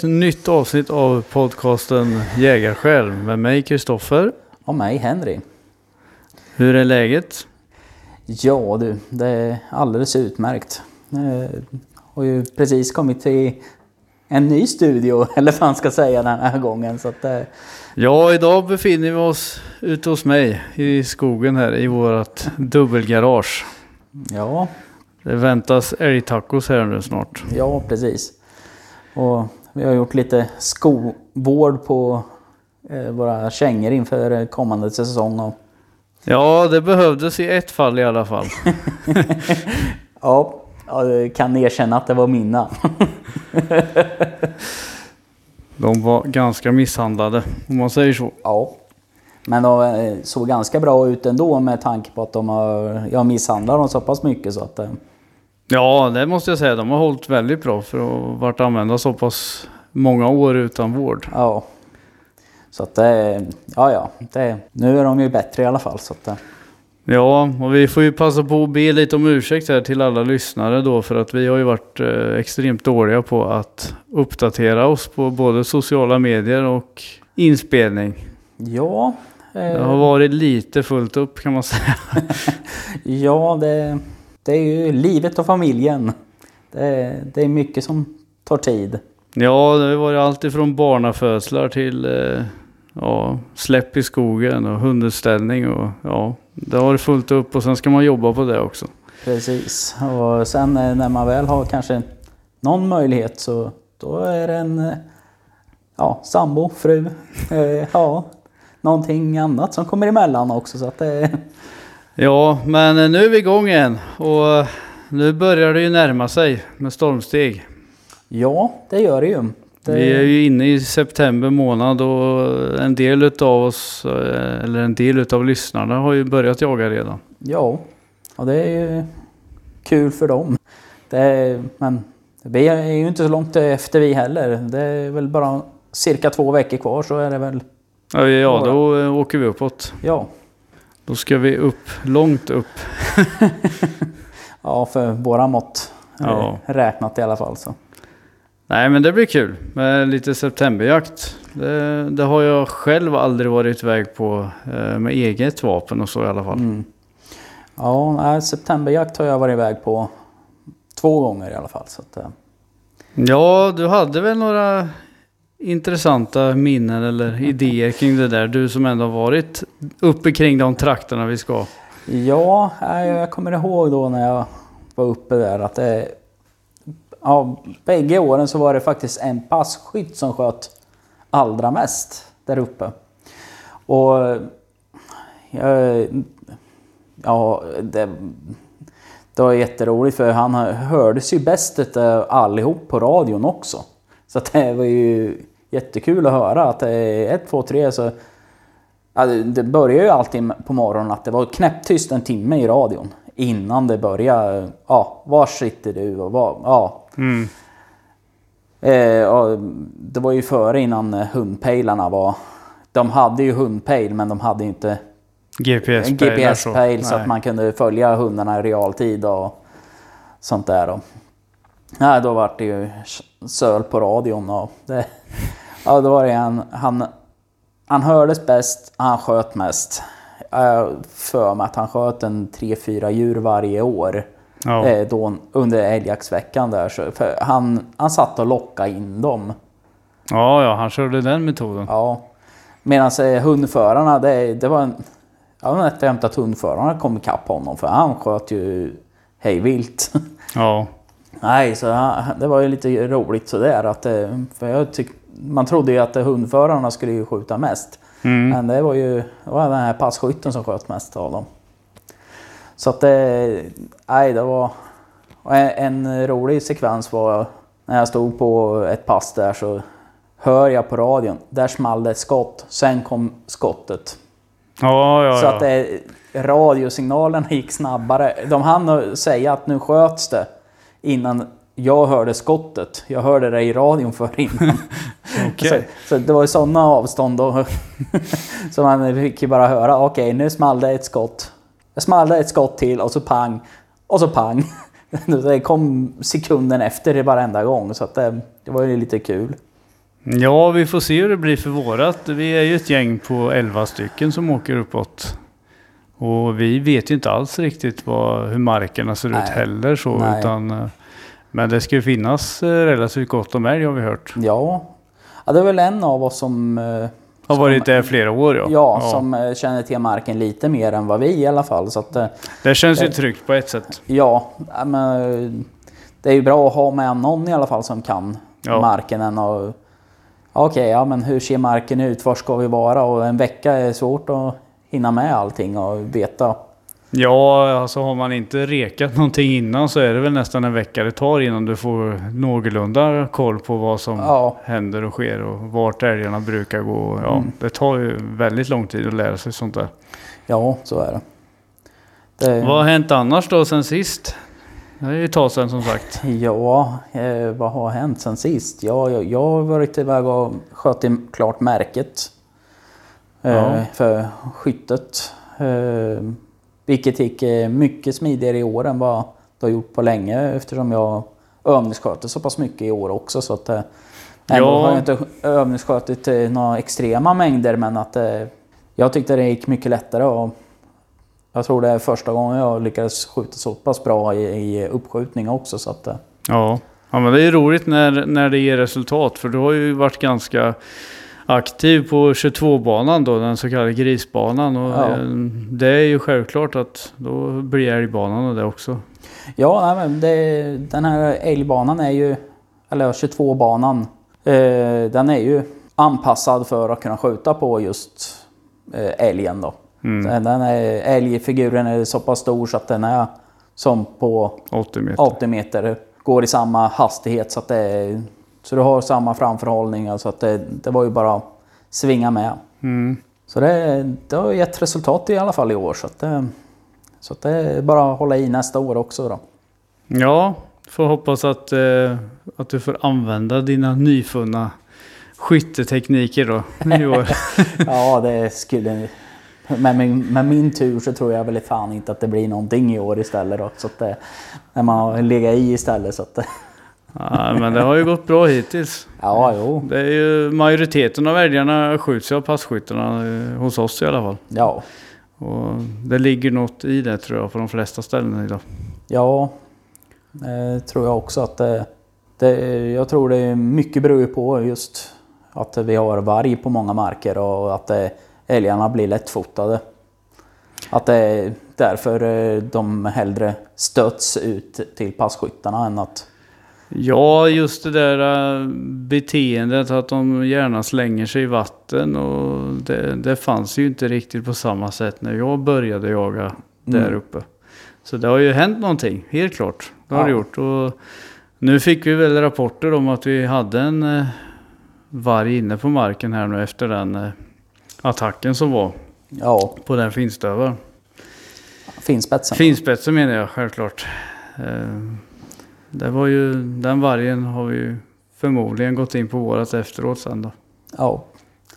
Ett nytt avsnitt av podcasten Jägarsjäl med mig Kristoffer. Och mig Henry. Hur är läget? Ja du, det är alldeles utmärkt. Jag har ju precis kommit till en ny studio, eller vad man ska säga den här gången. Så att, eh, Ja, idag befinner vi oss ute hos mig i skogen här i vårt dubbelgarage. ja, Det väntas älgtacos här nu snart. ja precis. Och vi har gjort lite skovård på eh, våra kängor inför kommande säsong. Och, Ja, det behövdes i ett fall i alla fall. ja, jag kan erkänna att det var mina. De var ganska misshandlade, om man säger så. Ja. Men de eh, såg ganska bra ut ändå med tanke på att de har, jag misshandlar dem så pass mycket så att... eh, Ja, det måste jag säga. De har hållit väldigt bra för att ha varit använda så pass många år utan vård. Ja. Så att det, ja ja, det, nu är de ju bättre i alla fall. Så att, eh, Ja, och vi får ju passa på att be lite om ursäkt här till alla lyssnare då för att vi har ju varit eh, extremt dåliga på att uppdatera oss på både sociala medier och inspelning. ja, Det eh, har varit lite fullt upp kan man säga. ja det, det är ju livet och familjen. Det, det är mycket som tar tid. Ja, det har varit allt ifrån barnafödslar till eh, ja, släpp i skogen och hundutställning och ja, det har varit fullt upp och sen ska man jobba på det också. Precis. Och sen eh, när man väl har kanske någon möjlighet så då är det en eh, ja, sambo, fru, eh, ja, någonting annat som kommer emellan också. Så att det, Ja, men nu är vi igång igen och nu börjar det ju närma sig med stormsteg. ja, det gör det ju. Det, Vi är ju inne i september månad och en del utav oss, eh, eller en del utav lyssnarna har ju börjat jaga redan. Ja, och det är ju kul för dem. Det är, men vi är ju inte så långt efter vi heller. Det är väl bara cirka två veckor kvar så är det väl, Ja, ja då åker vi uppåt. ja, Då ska vi upp, långt upp. ja för våra mått Ja. räknat i alla fall. Så. Nej men det blir kul med lite septemberjakt. Det, det har jag själv aldrig varit iväg på eh, med eget vapen och så i alla fall. Mm. Ja, septemberjakt har jag varit iväg på två gånger i alla fall. Så att, eh, Ja, du hade väl några intressanta minnen eller idéer kring det där? Du som ändå har varit uppe kring de trakterna vi ska. ja, nej, jag kommer ihåg då när jag var uppe där att det... Ja, bägge åren så var det faktiskt en passkytt som sköt allra mest där uppe. Och... Jag, ja, det, det var jätteroligt för han hördes ju bäst utav allihop på radion också. Så det var ju jättekul att höra att det är ett, två, tre så... Ja, det- börjar ju alltid på morgonen att det var knäpptyst en timme i radion. Innan det började. Ja, var sitter du och var... Ja. Eh, och det var ju före innan eh, hundpejlarna var... De hade ju hundpejl men de hade inte GPS GPS-pejl så Nej. att man kunde följa hundarna i realtid och sånt där. Nej, då var det ju söl på radion och det, ja, då var det en, han, han hördes bäst, han sköt mest. Jag för mig att han sköt en 3-4 djur varje år. Ja. Eh, då, under älgjaktsveckan där. Så, för han, han satt och lockade in dem. ja, ja, han körde den metoden. Ja. Medan eh, hundförarna, det, det var en... Jag och jämt att hundförarna kom ikapp honom för han sköt ju hejvilt. Ja. Nej, så det var ju lite roligt sådär att... eh, För jag tyck, man trodde ju att eh, hundförarna skulle ju skjuta mest. Mm. Men det var ju det var den här passkytten som sköt mest av dem. Så att det... Nej, det var... En, en rolig sekvens var när jag stod på ett pass där så hör jag på radion, där small det ett skott. Sen kom skottet. Ja, ja, Så ja. att det, radiosignalerna gick snabbare. De hann säga att nu sköts det innan jag hörde skottet. Jag hörde det i radion för innan. Okej. så, så det var ju sådana avstånd då. så man fick ju bara höra, okej nu small det ett skott. Det small ett skott till och så pang. Och så pang. det kom sekunden efter det varenda gång så att det, det var ju lite kul. Ja, vi får se hur det blir för vårat. Vi är ju ett gäng på 11 stycken som åker uppåt. Och vi vet ju inte alls riktigt vad, hur markerna ser Nej. ut heller. Så, Nej. utan, eh, men det ska ju finnas eh, relativt gott om älg har vi hört. Ja. ja, det är väl en av oss som, eh, Har Som- varit där flera år ja. ja, som eh, känner till marken lite mer än vad vi i alla fall. Så att, Det känns ju Eh. tryggt på ett sätt. ja, ja, men, det är ju bra att ha med någon i alla fall som kan Ja. marken. än att- Okej, ja men hur ser marken ut? Var ska vi vara? Och en vecka är svårt att hinna med allting och veta. Ja, alltså har man inte rekat någonting innan så är det väl nästan en vecka det tar innan du får någorlunda koll på vad som Ja. händer och sker och vart älgarna brukar gå. Ja, Mm. Det tar ju väldigt lång tid att lära sig sånt där. Ja, så är det. det Vad har hänt annars då sen sist? Det är ju ett tag sedan som sagt. Ja, eh, vad har hänt sen sist? Ja, jag, jag har varit iväg och skjutit klart märket. Eh, Ja. För skyttet. Eh, vilket gick eh, mycket smidigare i år än vad det har gjort på länge eftersom jag övningssköter så pass mycket i år också. Så att, ändå Ja. har jag inte övningsskjutit eh, några extrema mängder men att jag tyckte det gick mycket lättare. Och jag tror det är första gången jag lyckades skjuta så pass bra i, i uppskjutning också. Så att, Ja. ja, men det är roligt när, när det ger resultat. För du har ju varit ganska aktiv på 22-banan då, den så kallade grisbanan. Och Ja. eh, Det är ju självklart att då blir älgbanan och det också. Ja, men det, den här älgbanan är ju, eller 22-banan, eh, den är ju anpassad för att kunna skjuta på just eh, älgen då. Mm. Den är, älgfiguren är så pass stor så att den är som på 80 meter. 80 meter, går i samma hastighet så att det är, så du har samma framförhållning. Alltså att det, det var ju bara att svinga med. Mm. Så det, det har gett resultat i alla fall i år. Så att det, så att det är bara att hålla i nästa år också då. Ja, får hoppas att, eh, att du får använda dina nyfunna skyttetekniker då i år. Ja, det skulle... Med min, med min tur så tror jag väl fan inte att det blir någonting i år istället då. Så att det, när man har legat i istället så att ja, men det har ju gått bra hittills. Ja, jo. Det är ju majoriteten av älgarna skjuts ju av passkyttarna eh, hos oss i alla fall. Ja. Och det ligger något i det tror jag på de flesta ställen idag. Ja. Det tror jag också att det, det... Jag tror det är mycket beror på just att vi har varg på många marker och att det, älgarna blir lättfotade. Att det är därför eh, de hellre stöts ut till passkyttarna än att... Ja, just det där eh, beteendet att de gärna slänger sig i vatten och det, det fanns ju inte riktigt på samma sätt när jag började jaga där Mm. uppe. Så det har ju hänt någonting, helt klart. Det har det Ja. gjort. Och nu fick vi väl rapporter om att vi hade en eh, varg inne på marken här nu efter den eh, attacken som var Ja, på den finstövaren. finspetsen. Finspetsen menar jag självklart. Det var ju, den vargen har vi ju förmodligen gått in på vårat efteråt sen då. Ja.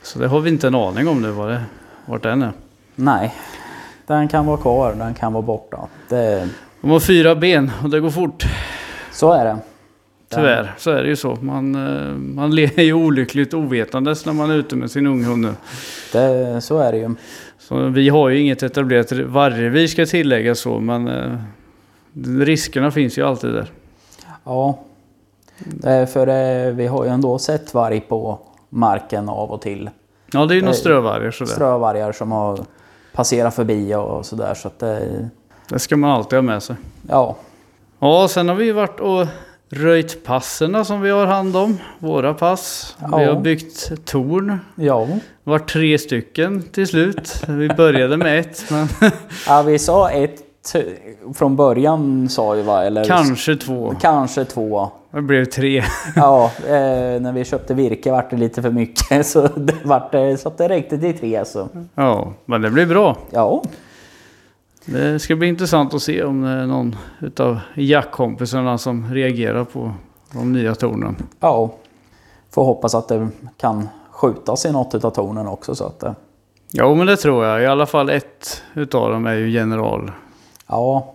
Så det har vi inte en aning om nu vad det, vart den är. Nej. Den kan vara kvar, den kan vara borta. Det, De har fyra ben och det går fort. så är det. Tyvärr så är det ju så. Man, eh, man lever ju olyckligt ovetandes när man är ute med sin unghund nu. Det, så är det ju. Så vi har ju inget etablerat vargrevir ska tilläggas så men eh, riskerna finns ju alltid där. Ja. Är för eh, vi har ju ändå sett varg på marken av och till. Ja det är ju några Nej. strövargar sådär. Strövargar som har passerat förbi och sådär. Så att det, Det ska man alltid ha med sig. ja. Ja, sen har vi varit och röjt passerna som vi har hand om. Våra pass. Vi Ja. har byggt torn. Ja. Var tre stycken till slut. Vi började med ett, men ja, vi sa ett från början sa vi va? Eller kanske två. Kanske två. Det blev tre. Ja, eh, när vi köpte virke vart det lite för mycket så det, vart det, så att det räckte till tre. Så. Ja, men det blev bra. Ja, Det ska bli intressant att se om det är någon utav jaktkompisarna som reagerar på de nya tornen. ja. Får hoppas att det kan skjutas i något av tornen också. Så att, eh, Jo, men det tror jag. I alla fall ett utav dem är ju general. Ja,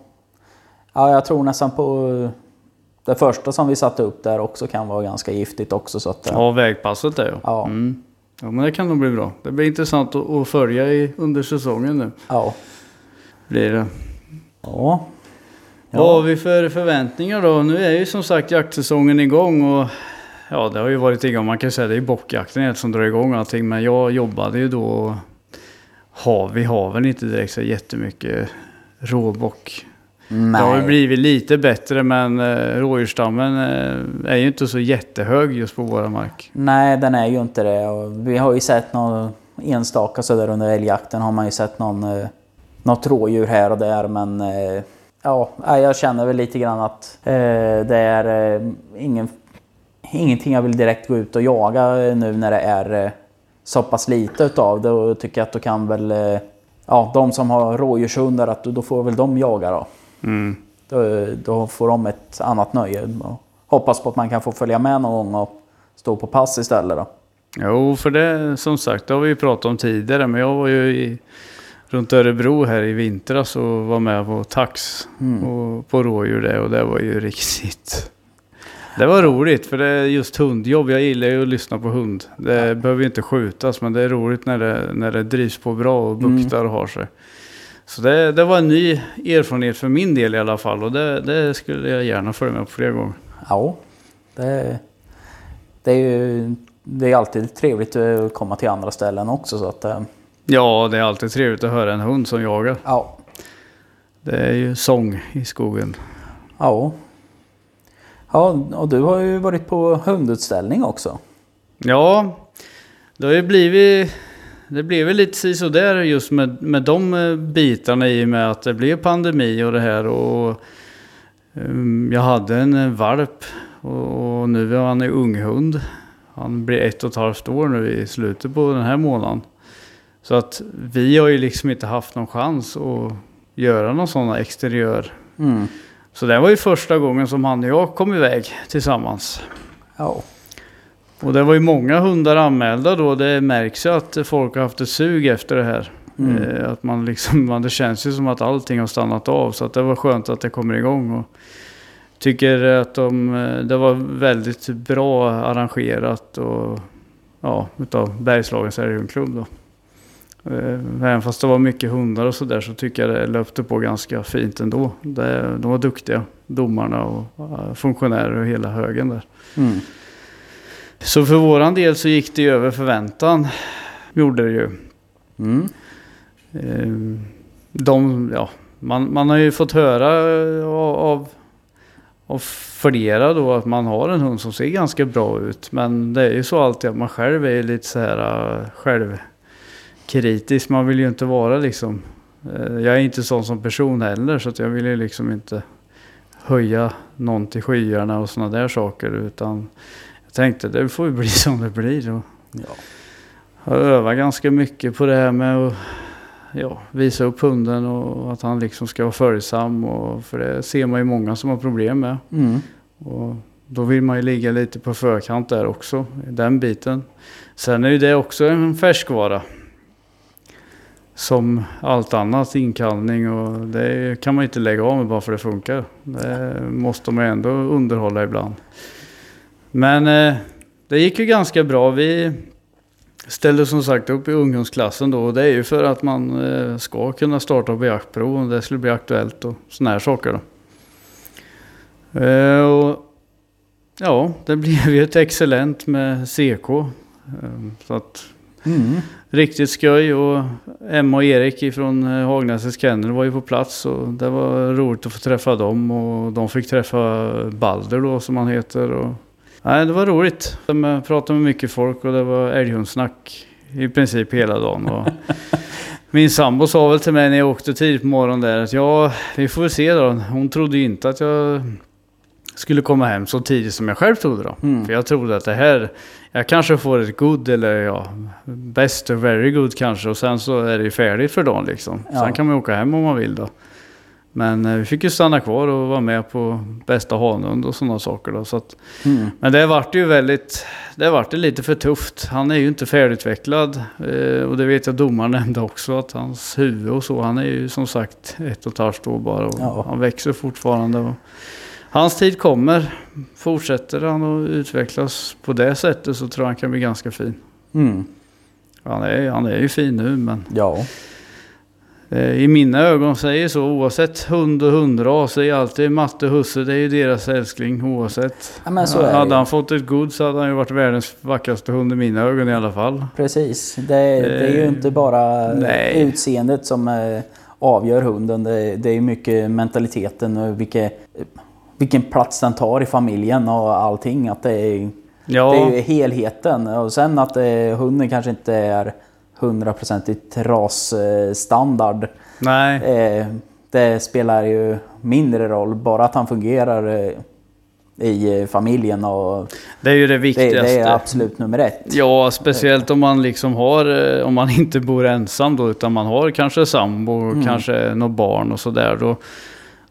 Ja, jag tror nästan på det första som vi satte upp där också kan vara ganska giftigt också. Så att, eh, Ja, vägpasset där ja. Ja. Mm. Ja, men det kan nog bli bra. Det blir intressant att, följa i, under säsongen nu. ja. Blir det. Ja. Vad har vi för förväntningar då? Nu är ju som sagt jaktsäsongen igång och ja, det har ju varit igång. Man kan säga det är bockjakten som drar igång allting. Men jag jobbade ju då har, vi har väl inte direkt så jättemycket råbock. Det har Nej. blivit lite bättre men eh, rådjursstammen eh, är ju inte så jättehög just på våra mark. Nej, den är ju inte det. Och vi har ju sett någon enstaka så där under älgjakten har man ju sett någon, eh, något rådjur här och där. Men ja, nej, jag känner väl lite grann att eh, det är eh, ingen, ingenting jag vill direkt gå ut och jaga nu när det är eh, så pass lite utav det. Och tycker att då kan väl ja, de som har rådjurshundar, att då, får väl de jaga då. Mm. Då, då får de ett annat nöje. Hoppas på att man kan få följa med någon gång och stå på pass istället då. Jo, för det som sagt, det har vi ju pratat om tidigare. Men jag var ju i, runt Örebro här i vintras och var med på tax och på rådjur det. Och det var ju riktigt... Det var roligt för det är just hundjobb. Jag gillar ju att lyssna på hund. Det behöver ju inte skjutas men det är roligt när det, när det drivs på bra och buktar och har sig. Så det, det var en ny erfarenhet för min del i alla fall. Och det, det skulle jag gärna följa med på fler gånger. Ja, det, det är ju det är alltid trevligt att komma till andra ställen också. Så att, eh, Ja, det är alltid trevligt att höra en hund som jagar. ja, Det är ju sång i skogen. ja. Ja, och du har ju varit på hundutställning också. Ja, det har ju blivit... Det blev väl lite sisådär just med, med de eh, bitarna i och med att det blev pandemi och det här. Och, um, jag hade en eh, valp och, och nu är han en unghund. Han blir ett och ett halvt år nu i slutet på den här månaden. Så att vi har ju liksom inte haft någon chans att göra någon sån här exteriör. Mm. Så det var ju första gången som han och jag kom iväg tillsammans. Ja. Och det var ju många hundar anmälda då. Det märks ju att folk har haft ett sug efter det här. Mm. Eh, att man liksom, man, det känns ju som att allting har stannat av. Så att det var skönt att det kommer igång. Och tycker att de, eh, det var väldigt bra arrangerat. Och, ja, utav Bergslagens älghundklubb då. Eh, Även fast det var mycket hundar och sådär så tycker jag det löpte på ganska fint ändå. De var duktiga, domarna och eh, funktionärer och hela högen där. Mm. Så för våran del så gick det ju över förväntan. Gjorde det ju. Mm. Ehm, De, ja, man, man har ju fått höra eh, av, av flera då att man har en hund som ser ganska bra ut. Men det är ju så alltid att man själv är lite så här eh, självkritisk. Man vill ju inte vara liksom. eh, Jag är inte sån som person heller så att jag vill ju liksom inte höja någon till skyarna och sådana där saker. Utan jag tänkte det får ju bli som det blir. Och Ja. har övat ganska mycket på det här med att ja, visa upp hunden och att han liksom ska vara följsam. Och, för det ser man ju många som har problem med. Mm. Och då vill man ju ligga lite på förkant där också, i den biten. Sen är ju det också en färskvara. Som allt annat, inkallning och det kan man ju inte lägga av med bara för det funkar. Det måste man ju ändå underhålla ibland. Men eh, det gick ju ganska bra. Vi ställde som sagt upp i ungdomsklassen då och det är ju för att man eh, ska kunna starta på jaktprov om det skulle bli aktuellt och sådana här saker då. Eh, och Ja, det blev ju ett excellent med CK. Eh, Så att Mm. riktigt skoj och Emma och Erik ifrån eh, Hagnäsets kennel var ju på plats och det var roligt att få träffa dem och de fick träffa Balder då som han heter. Och, nej, det var roligt. De pratade med mycket folk och det var älghundsnack i princip hela dagen. Och min sambo sa väl till mig när jag åkte tidigt på morgonen där att ja, vi får väl se då. Hon trodde ju inte att jag skulle komma hem så tidigt som jag själv trodde då. Mm. För jag trodde att det här, jag kanske får ett good eller ja, best or very good kanske och sen så är det ju färdigt för dagen liksom. Ja. Sen kan man åka hem om man vill då. Men eh, vi fick ju stanna kvar och vara med på bästa hanhund och sådana saker då. Så att, Mm. men det vart ju väldigt det vart lite för tufft. Han är ju inte färdigutvecklad. Eh, och det vet jag domaren nämnde också. Att hans huvud och så. Han är ju som sagt ett och ett halvt år bara. Och Ja. Han växer fortfarande. Och hans tid kommer. Fortsätter han att utvecklas på det sättet så tror jag han kan bli ganska fin. Mm. Han är, han är ju fin nu men Ja. eh, i mina ögon säger så oavsett hund och hundras är alltid matte och husse. Det är ju deras älskling oavsett. ja men så är det hade han fått ett god så hade han ju varit världens vackraste hund i mina ögon i alla fall. Precis. Det, det är ju Eh, inte bara nej. utseendet som eh, avgör hunden. Det, det är ju mycket mentaliteten och vilket, vilken plats den tar i familjen och allting. Att det är, Ja, det är helheten. Och sen att eh, hunden kanske inte är hundraprocentigt rasstandard. nej. Eh, det spelar ju mindre roll. Bara att han fungerar eh, i eh, familjen och Det är ju det viktigaste. det är absolut nummer ett. Ja, speciellt om man liksom har, eh, om man inte bor ensam då, utan man har kanske sambo Mm. kanske något barn och sådär.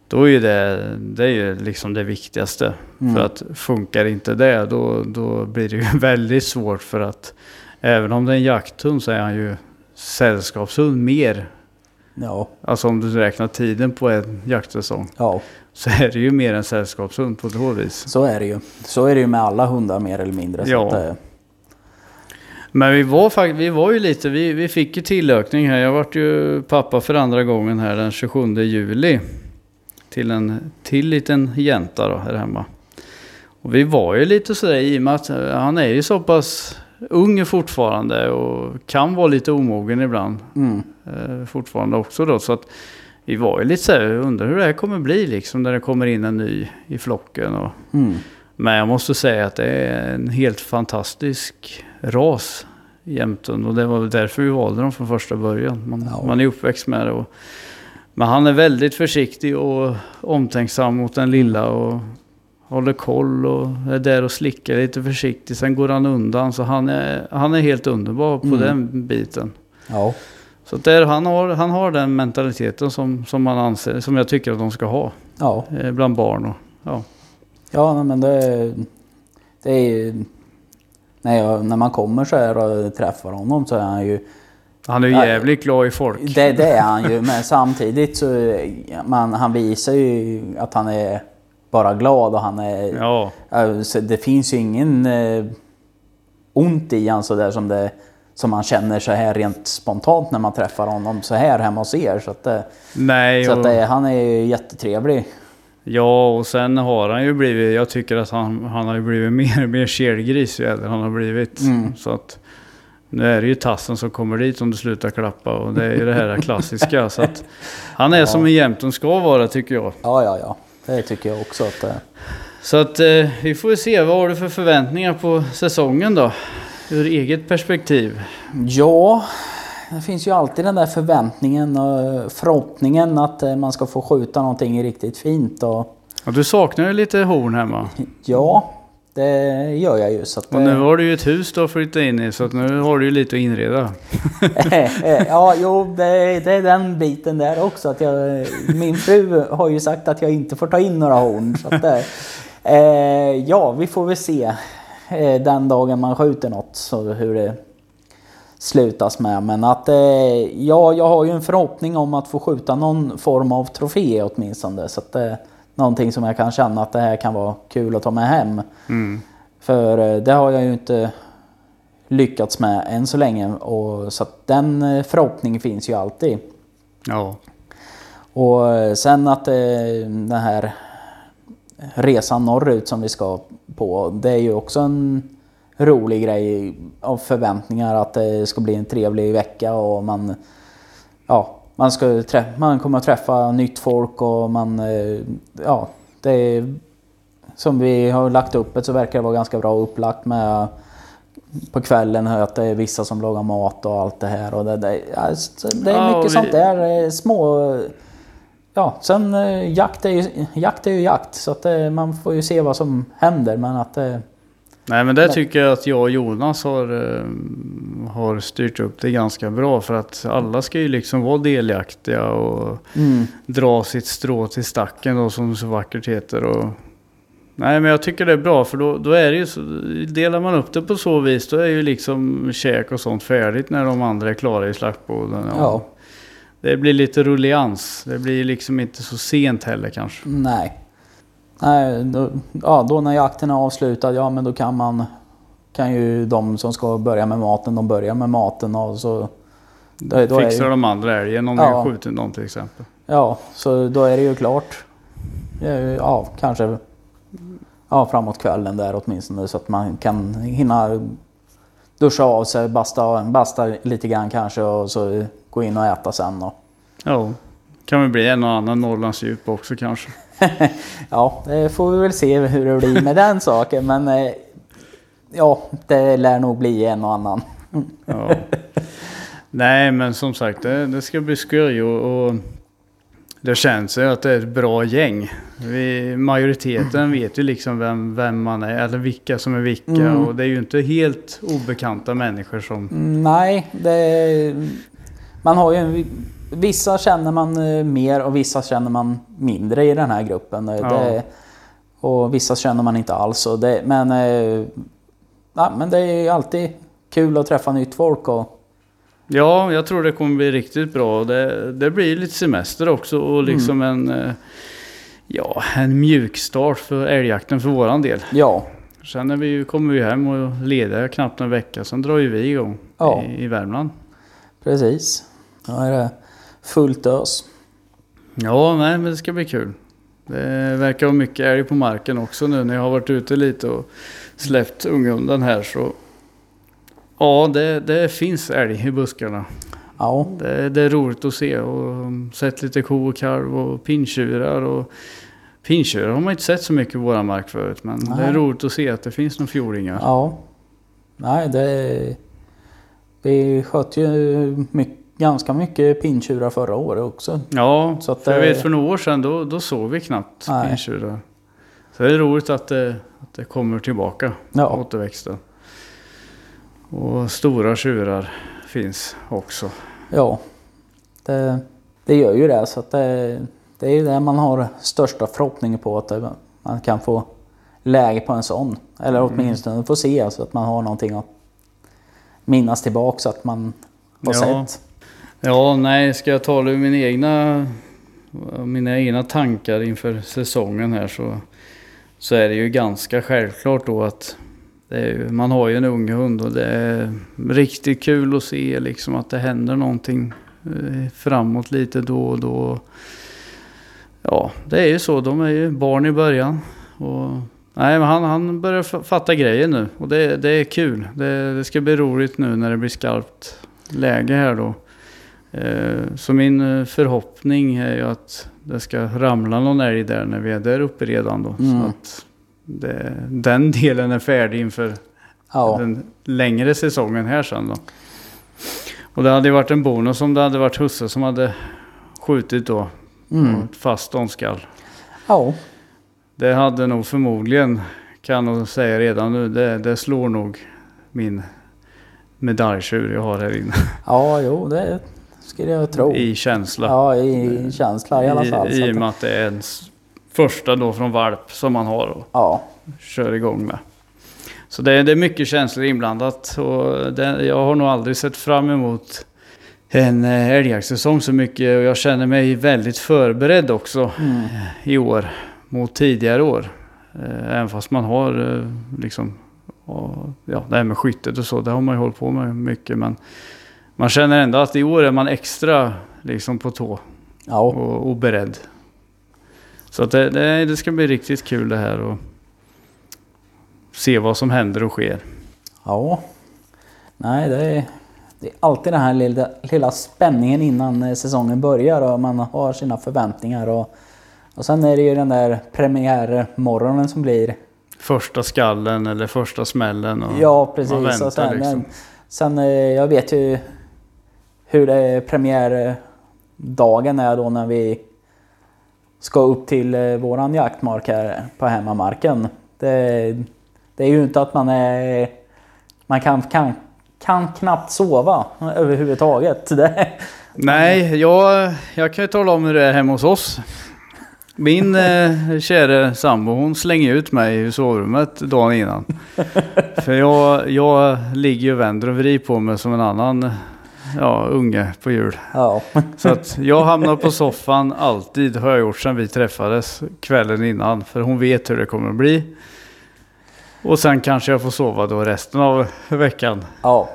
Då, är det, det är ju liksom det viktigaste. Mm. För att funkar inte det, då, då blir det ju väldigt svårt för att även om det är en jakthund så är han ju sällskapshund mer. Ja, Alltså om du räknar tiden på en jaktsäsong ja, så är det ju mer en sällskapshund på så vis. så är det ju. Så är det ju med alla hundar mer eller mindre. Ja. eh, Men vi var, fakt- vi var ju lite, vi, vi fick ju tillökning här. Jag vart ju pappa för andra gången här den 27 juli. Till en till liten jänta då här hemma. Och vi var ju lite sådär i och med att eh, han är ju så pass ung fortfarande och kan vara lite omogen ibland. mm, Eh, fortfarande också då. Så att vi var ju lite såhär, undrar hur det här kommer bli liksom när det kommer in en ny i flocken. Och, mm, men jag måste säga att det är en helt fantastisk ras. Jämtön och det var därför vi valde dem från första början. Man, Ja. man är uppväxt med det. Och, men han är väldigt försiktig och omtänksam mot den lilla och håller koll och är där och slickar lite försiktigt. Sen går han undan så han är, han är helt underbar på Mm. den biten. ja, Så där, han, har, han har den mentaliteten som, som, man anser, som jag tycker att de ska ha ja, eh, bland barn. Och, ja. ja, men det, det är ju... När, jag, när man kommer så här och träffar honom så är han ju... Han är ju jävligt glad i folk. Det, det är han ju, men samtidigt så... Man, han visar ju att han är bara glad och han är... Ja, Alltså, det finns ju ingen eh, ont i han sådär som det som man känner så här rent spontant när man träffar honom så här hemma hos er. Så att, det, nej. så att det, han är ju jättetrevlig. Ja, och sen har han ju blivit, jag tycker att han, han har ju blivit mer och mer kelgris ju äldre han har blivit. Mm. Så att nu är det ju tassen som kommer dit om du slutar klappa och det är ju det här klassiska. så att han är Ja. som en jämten ska vara tycker jag. Ja, ja, ja. Det tycker jag också att eh, Så att eh, vi får se, vad har du för förväntningar på säsongen då? Ur eget perspektiv. Ja, det finns ju alltid den där förväntningen och förhoppningen att eh, man ska få skjuta någonting riktigt fint. Och, Ja, du saknar ju lite horn hemma. ja, det gör jag ju. Så att, Och nu eh, har du ju ett hus du har flyttat in i så att nu har du ju lite att inreda. Eh, ja, jo, det, det är den biten där också. Att jag, min fru har ju sagt att jag inte får ta in några horn. Så att, eh, eh, ja, vi får väl se eh, den dagen man skjuter något så hur det slutas med. Men att eh, ja, jag har ju en förhoppning om att få skjuta någon form av trofé åtminstone. Så att någonting som jag kan känna att det här kan vara kul att ta med hem. Mm. För eh, det har jag ju inte lyckats med än så länge. Och, så att den eh, förhoppningen finns ju alltid. Ja. Och eh, sen att den här resan norrut som vi ska på. Det är ju också en rolig grej av förväntningar att det ska bli en trevlig vecka och man Ja, man, ska trä- man kommer att träffa nytt folk och man eh, Ja, det är som vi har lagt upp det så verkar det vara ganska bra upplagt med på kvällen att det är vissa som lagar mat och allt det här. Och det, det, ja, så det är Ja, mycket och vi- sånt där eh, små... Ja, sen eh, jakt är ju jakt. Är ju jakt så att eh, man får ju se vad som händer. Men att... Nej men det tycker jag att jag och Jonas har, har styrt upp det ganska bra. För att alla ska ju liksom vara delaktiga och Mm, dra sitt strå till stacken då som så vackert heter. Och Nej men jag tycker det är bra för då, då är det ju så, delar man upp det på så vis då är ju liksom käk och sånt färdigt när de andra är klara i slaktboden. Ja. Det blir lite rullians. Det blir liksom inte så sent heller kanske. Nej. Nej, då, ja, då när jakten är avslutad, ja men då kan man... Kan ju de som ska börja med maten, de börjar med maten och så... Då, då är, Fixar det- de andra älgen om Ja. vi har skjutit någon till exempel. Ja, så då är det ju klart. Ja, kanske ja, framåt kvällen där åtminstone så att man kan hinna duscha av sig, basta, basta lite grann kanske och så gå in och äta sen. Och, Ja. Kan väl bli en och annan Norrlandsdjup också kanske. ja, det får vi väl se hur det blir med den saken men eh, ja, det lär nog bli en och annan. Ja. Nej men som sagt det, det ska bli skoj och, och det känns ju att det är ett bra gäng. Vi, majoriteten vet ju liksom vem, vem man är eller vilka som är vilka Mm. och det är ju inte helt obekanta människor som... Nej, det, man har ju... Vissa känner man eh, mer och vissa känner man mindre i den här gruppen. Eh, Ja. Det, och vissa känner man inte alls. Det, men, ja, men det är ju alltid kul att träffa nytt folk. Och, Ja, jag tror det kommer bli riktigt bra. Det, det blir lite semester också och liksom en... eh, Ja, en mjukstart för älgjakten för våran del. ja, Sen är vi kommer vi hem och leder knappt en vecka. Sen drar ju vi igång Ja. i, i Värmland. precis. Då är det fullt ös. Ja, nej men det ska bli kul. Det verkar vara mycket älg på marken också nu när jag har varit ute lite och släppt unghunden här så... Ja, det, det finns älg i buskarna. Ja, Det, det är roligt att se och sett lite ko och kalv och pinntjurar och... Pinntjurar har man inte sett så mycket på våra mark förut men det är Nej. roligt att se att det finns några fjordingar. ja. Nej, det... Vi sköt ju mycket, ganska mycket pinntjurar förra året också. Ja, Så att för jag vet för några år sedan då, då såg vi knappt Nej. pinntjurar. Så det är roligt att det, att det kommer tillbaka, Ja. återväxten. Och stora tjurar finns också. Ja, det, det gör ju det. Så det, det är ju det man har största förhoppningen på. Att det, man kan få läge på en sån. Eller åtminstone få se så att man har någonting att minnas tillbaka så att man har Ja. sett. Ja, nej, ska jag tala ur mina egna, mina egna tankar inför säsongen här så, så är det ju ganska självklart då att det är ju, man har ju en ung hund och det är riktigt kul att se liksom att det händer någonting eh, framåt lite då och då. Ja, det är ju så. De är ju barn i början. Och, nej, men han, han börjar fatta grejer nu och det, det är kul. Det, det ska bli roligt nu när det blir skarpt läge här då. Eh, Så min eh, förhoppning är ju att det ska ramla någon älg där när vi är där uppe redan då. Mm. Så att det, den delen är färdig inför Ja, den längre säsongen här sen då. Och det hade ju varit en bonus om det hade varit husse som hade skjutit då. mm. fast ståndskall. ja, Det hade nog förmodligen, kan jag säga redan nu, det, det slår nog min medaljtjur jag har här inne. ja, jo det skulle jag tro. I känsla. Ja, i känsla i alla fall. I, och med att det är ens första då från valp som man har och Ja, kör igång med. Så det, är- det är mycket känslor inblandat och det, jag har nog aldrig sett fram emot en eh, älgjaktssäsong så mycket och jag känner mig väldigt förberedd också mm. i år mot tidigare år. Eh, Även fast man har eh, liksom, ja det här med skyttet och så, det har man ju hållit på med mycket men man känner ändå att i år är man extra liksom på tå ja. och, och beredd. Så att det, det, det ska bli riktigt kul det här och se vad som händer och sker. Ja. Nej, det är, det är alltid den här lilla, lilla spänningen innan eh, säsongen börjar och man har sina förväntningar. Och, och sen är det ju den där premiärmorgonen som blir. Första skallen eller första smällen. Och Ja, man precis. väntar Och sen, liksom. sen, eh, jag vet ju hur det är premiärdagen är då när vi ska upp till eh, våran jaktmark här på hemmamarken. Det, det är ju inte att man är... Man kan, kan, kan knappt sova överhuvudtaget. Det, Nej, jag, jag kan ju tala om hur det är hemma hos oss. Min eh, kära sambo hon slänger ut mig i sovrummet dagen innan. För jag, jag ligger och vänder och vrider på mig som en annan ja, unge på jul. Ja. Så att jag hamnar på soffan alltid, har jag gjort sedan vi träffades kvällen innan. För hon vet hur det kommer att bli. Och sen kanske jag får sova då resten av veckan Ja.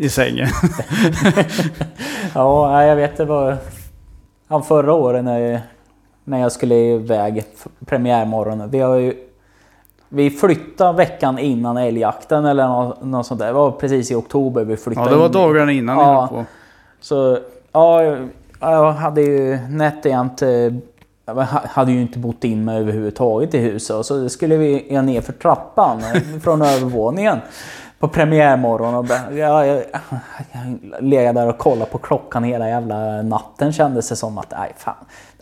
i sängen. Ja, jag vet det var... Ja, förra året när jag, när jag skulle iväg premiärmorgonen. Vi har ju... Vi flyttade veckan innan älgjakten eller något, något sånt där. Det var precis i oktober vi flyttade Ja, det var in. dagarna innan Ja. på. Så ja, jag- hade ju nätt eh, Jag hade ju inte bott in mig överhuvudtaget i huset. Så skulle vi ner för trappan eh, från övervåningen på premiärmorgon. Och bara- jag, jag, jag där och kollade på klockan hela jävla natten kändes det som att nej fan.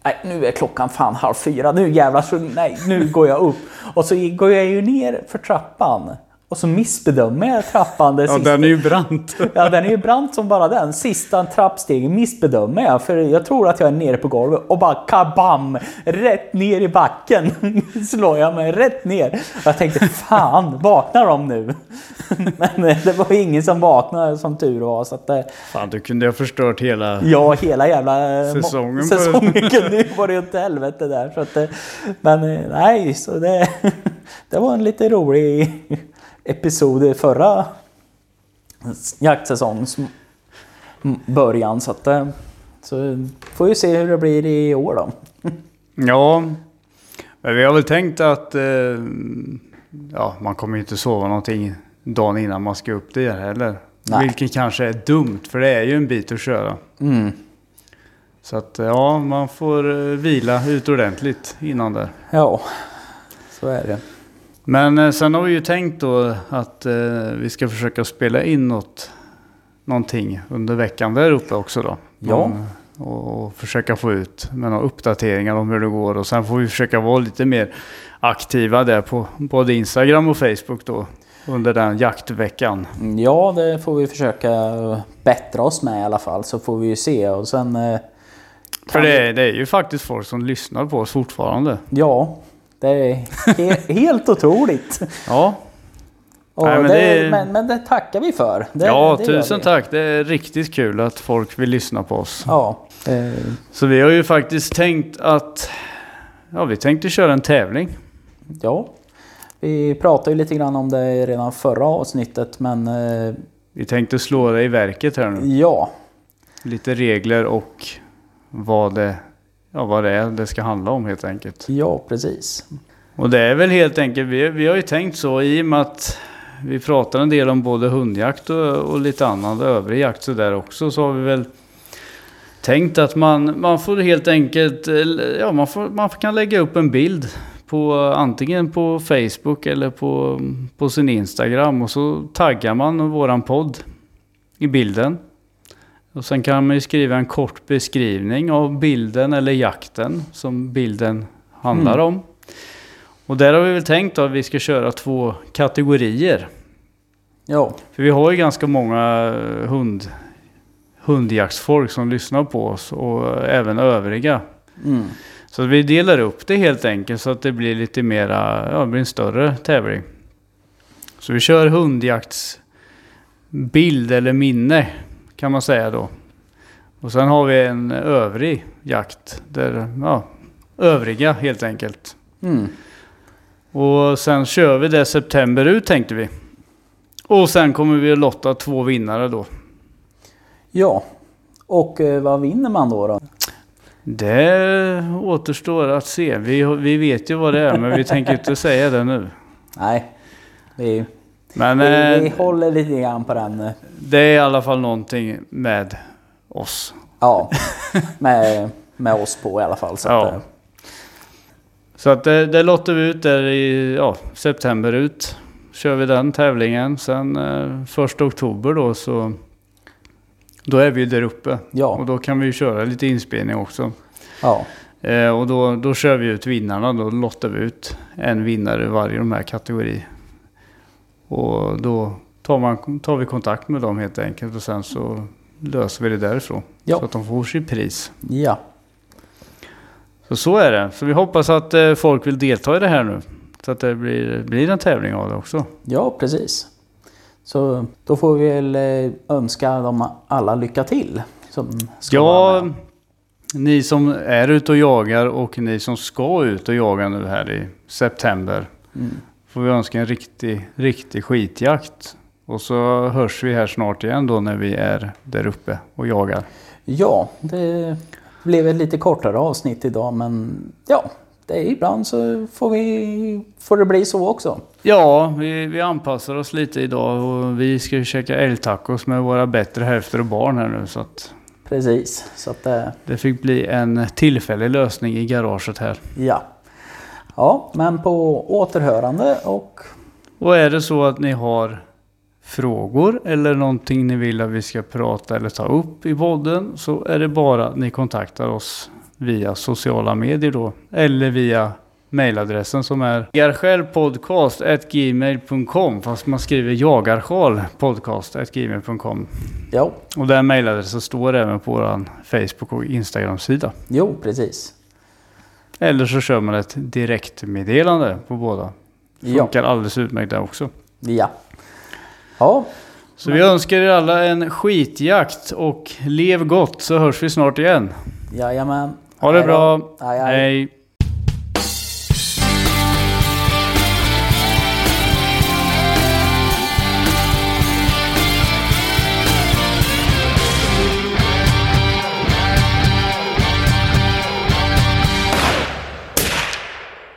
Nej, nu är klockan fan halv fyra. Nu jävlar så nej, nu går jag upp. Och så går jag ju ner för trappan. Och så missbedömer jag trappan. Ja, sista- den är ju brant. Ja, den är ju brant som bara den. Sista trappstegen missbedömer jag. För jag tror att jag är nere på golvet och bara kabam! Rätt ner i backen slår jag mig rätt ner. Och jag tänkte fan, vaknar de nu? Men eh, det var ingen som vaknade som tur var. Så att, eh, Fan, du kunde ha förstört hela... ja, hela jävla Säsongen säsongen kunde ju varit åt helvete där. Så att, eh, men nej, så det, det var en lite rolig episod i förra jaktsäsongs m- början. Så, att, eh, så får vi se hur det blir i år då. Ja, men vi har väl tänkt att eh, ja, man kommer inte sova någonting dagen innan man ska upp det heller. Nej. Vilket kanske är dumt, för det är ju en bit att köra. Mm. Så att ja, man får eh, vila ut ordentligt innan det. Ja, så är det. Men eh, sen har vi ju tänkt då att eh, vi ska försöka spela in något, någonting under veckan där uppe också då. Ja. Men, och, och försöka få ut med några uppdateringar om hur det går. Och sen får vi försöka vara lite mer aktiva där på både Instagram och Facebook då. Under den jaktveckan. Ja, det får vi försöka bättra oss med i alla fall. Så får vi ju se. Och sen... eh, För det, det är ju faktiskt folk som lyssnar på oss fortfarande. Ja, det är he helt otroligt. Ja, Nej, men det, det men, men det tackar vi för. Det, ja tusen tack. Det är riktigt kul att folk vill lyssna på oss. Ja, eh, Så vi har ju faktiskt tänkt att Ja, vi tänkte köra en tävling. ja. Vi pratade ju lite grann om det redan förra avsnittet, men eh, Vi tänkte slå det i verket här nu. ja. Lite regler och vad det, ja, vad det är det ska handla om helt enkelt. Ja, precis. Och det är väl helt enkelt, vi, vi har ju tänkt så i och med att vi pratar en del om både hundjakt och, och lite annan övrig jakt så där också så har vi väl tänkt att man, man får helt enkelt, eh, ja man, får, man kan lägga upp en bild på antingen på Facebook eller på, på sin Instagram och så taggar man våran podd i bilden. Och sen kan man ju skriva en kort beskrivning av bilden eller jakten som bilden handlar Mm. om. Och där har vi väl tänkt att vi ska köra två kategorier. Ja, För vi har ju ganska många eh, hund, hundjaktsfolk som lyssnar på oss och även övriga. mm. Så vi delar upp det helt enkelt så att det blir lite mera, ja det blir en större tävling. Så vi kör hundjaktsbild eller minne kan man säga då. Och sen har vi en övrig jakt där, ja, övriga helt enkelt. Mm. Och sen kör vi det september ut tänkte vi. Och sen kommer vi att lotta två vinnare då. ja. Och eh, vad vinner man då? då? Det återstår att se. Vi, vi vet ju vad det är men vi tänker inte säga det nu. Nej, vi, Men vi, vi eh, håller lite grann på den. eh, det är i alla fall någonting med oss. Ja, med, med oss på i alla fall. Så Ja. att, eh, Så att det, det lottar vi ut där i ja, september ut. Kör vi den tävlingen. Sen eh, första oktober då så då är vi där uppe. Och ja, då kan vi ju köra lite inspelning också. ja, Eh, och då, då kör vi ut vinnarna. Då lottar vi ut en vinnare i varje de här kategori. Och då tar, man, tar vi kontakt med dem helt enkelt. Och sen så löser vi det därifrån. Ja. Så att de får sitt pris. ja. Så Så är det. Så vi hoppas att eh, folk vill delta i det här nu. Så att det blir, blir en tävling av det också. Ja, precis. Så då får vi väl eh, önska dem alla lycka till. Som ska vara Ja, ni som är ute och jagar och ni som ska ut och jaga nu här i september. Mm. Får vi önska en riktig, riktig skitjakt. Och så hörs vi här snart igen då när vi är där uppe och jagar. ja, det blev ett lite kortare avsnitt idag men ja, det är ibland så får, vi, får det bli så också. Ja, vi, vi anpassar oss lite idag och vi ska ju käka älgtacos med våra bättre hälfter och barn här nu. Så att Precis, så att eh, det fick bli en tillfällig lösning i garaget här. ja. Ja, men på återhörande och Och är det så att ni har frågor eller någonting ni vill att vi ska prata eller ta upp i podden så är det bara att ni kontaktar oss via sociala medier då eller via mailadressen som är jagarskälpodcast.gmail.com fast man skriver jagarskal.podcast.gmail.com ja, och den mailadressen står även på vår Facebook och Instagram-sida. jo precis. Eller så kör man ett direktmeddelande på båda. Ja, Funkar alldeles utmärkt där också. ja. Ja, Så vi önskar er alla en skitjakt och lev gott så hörs vi snart igen. jajamän. Ha det bra. Hej.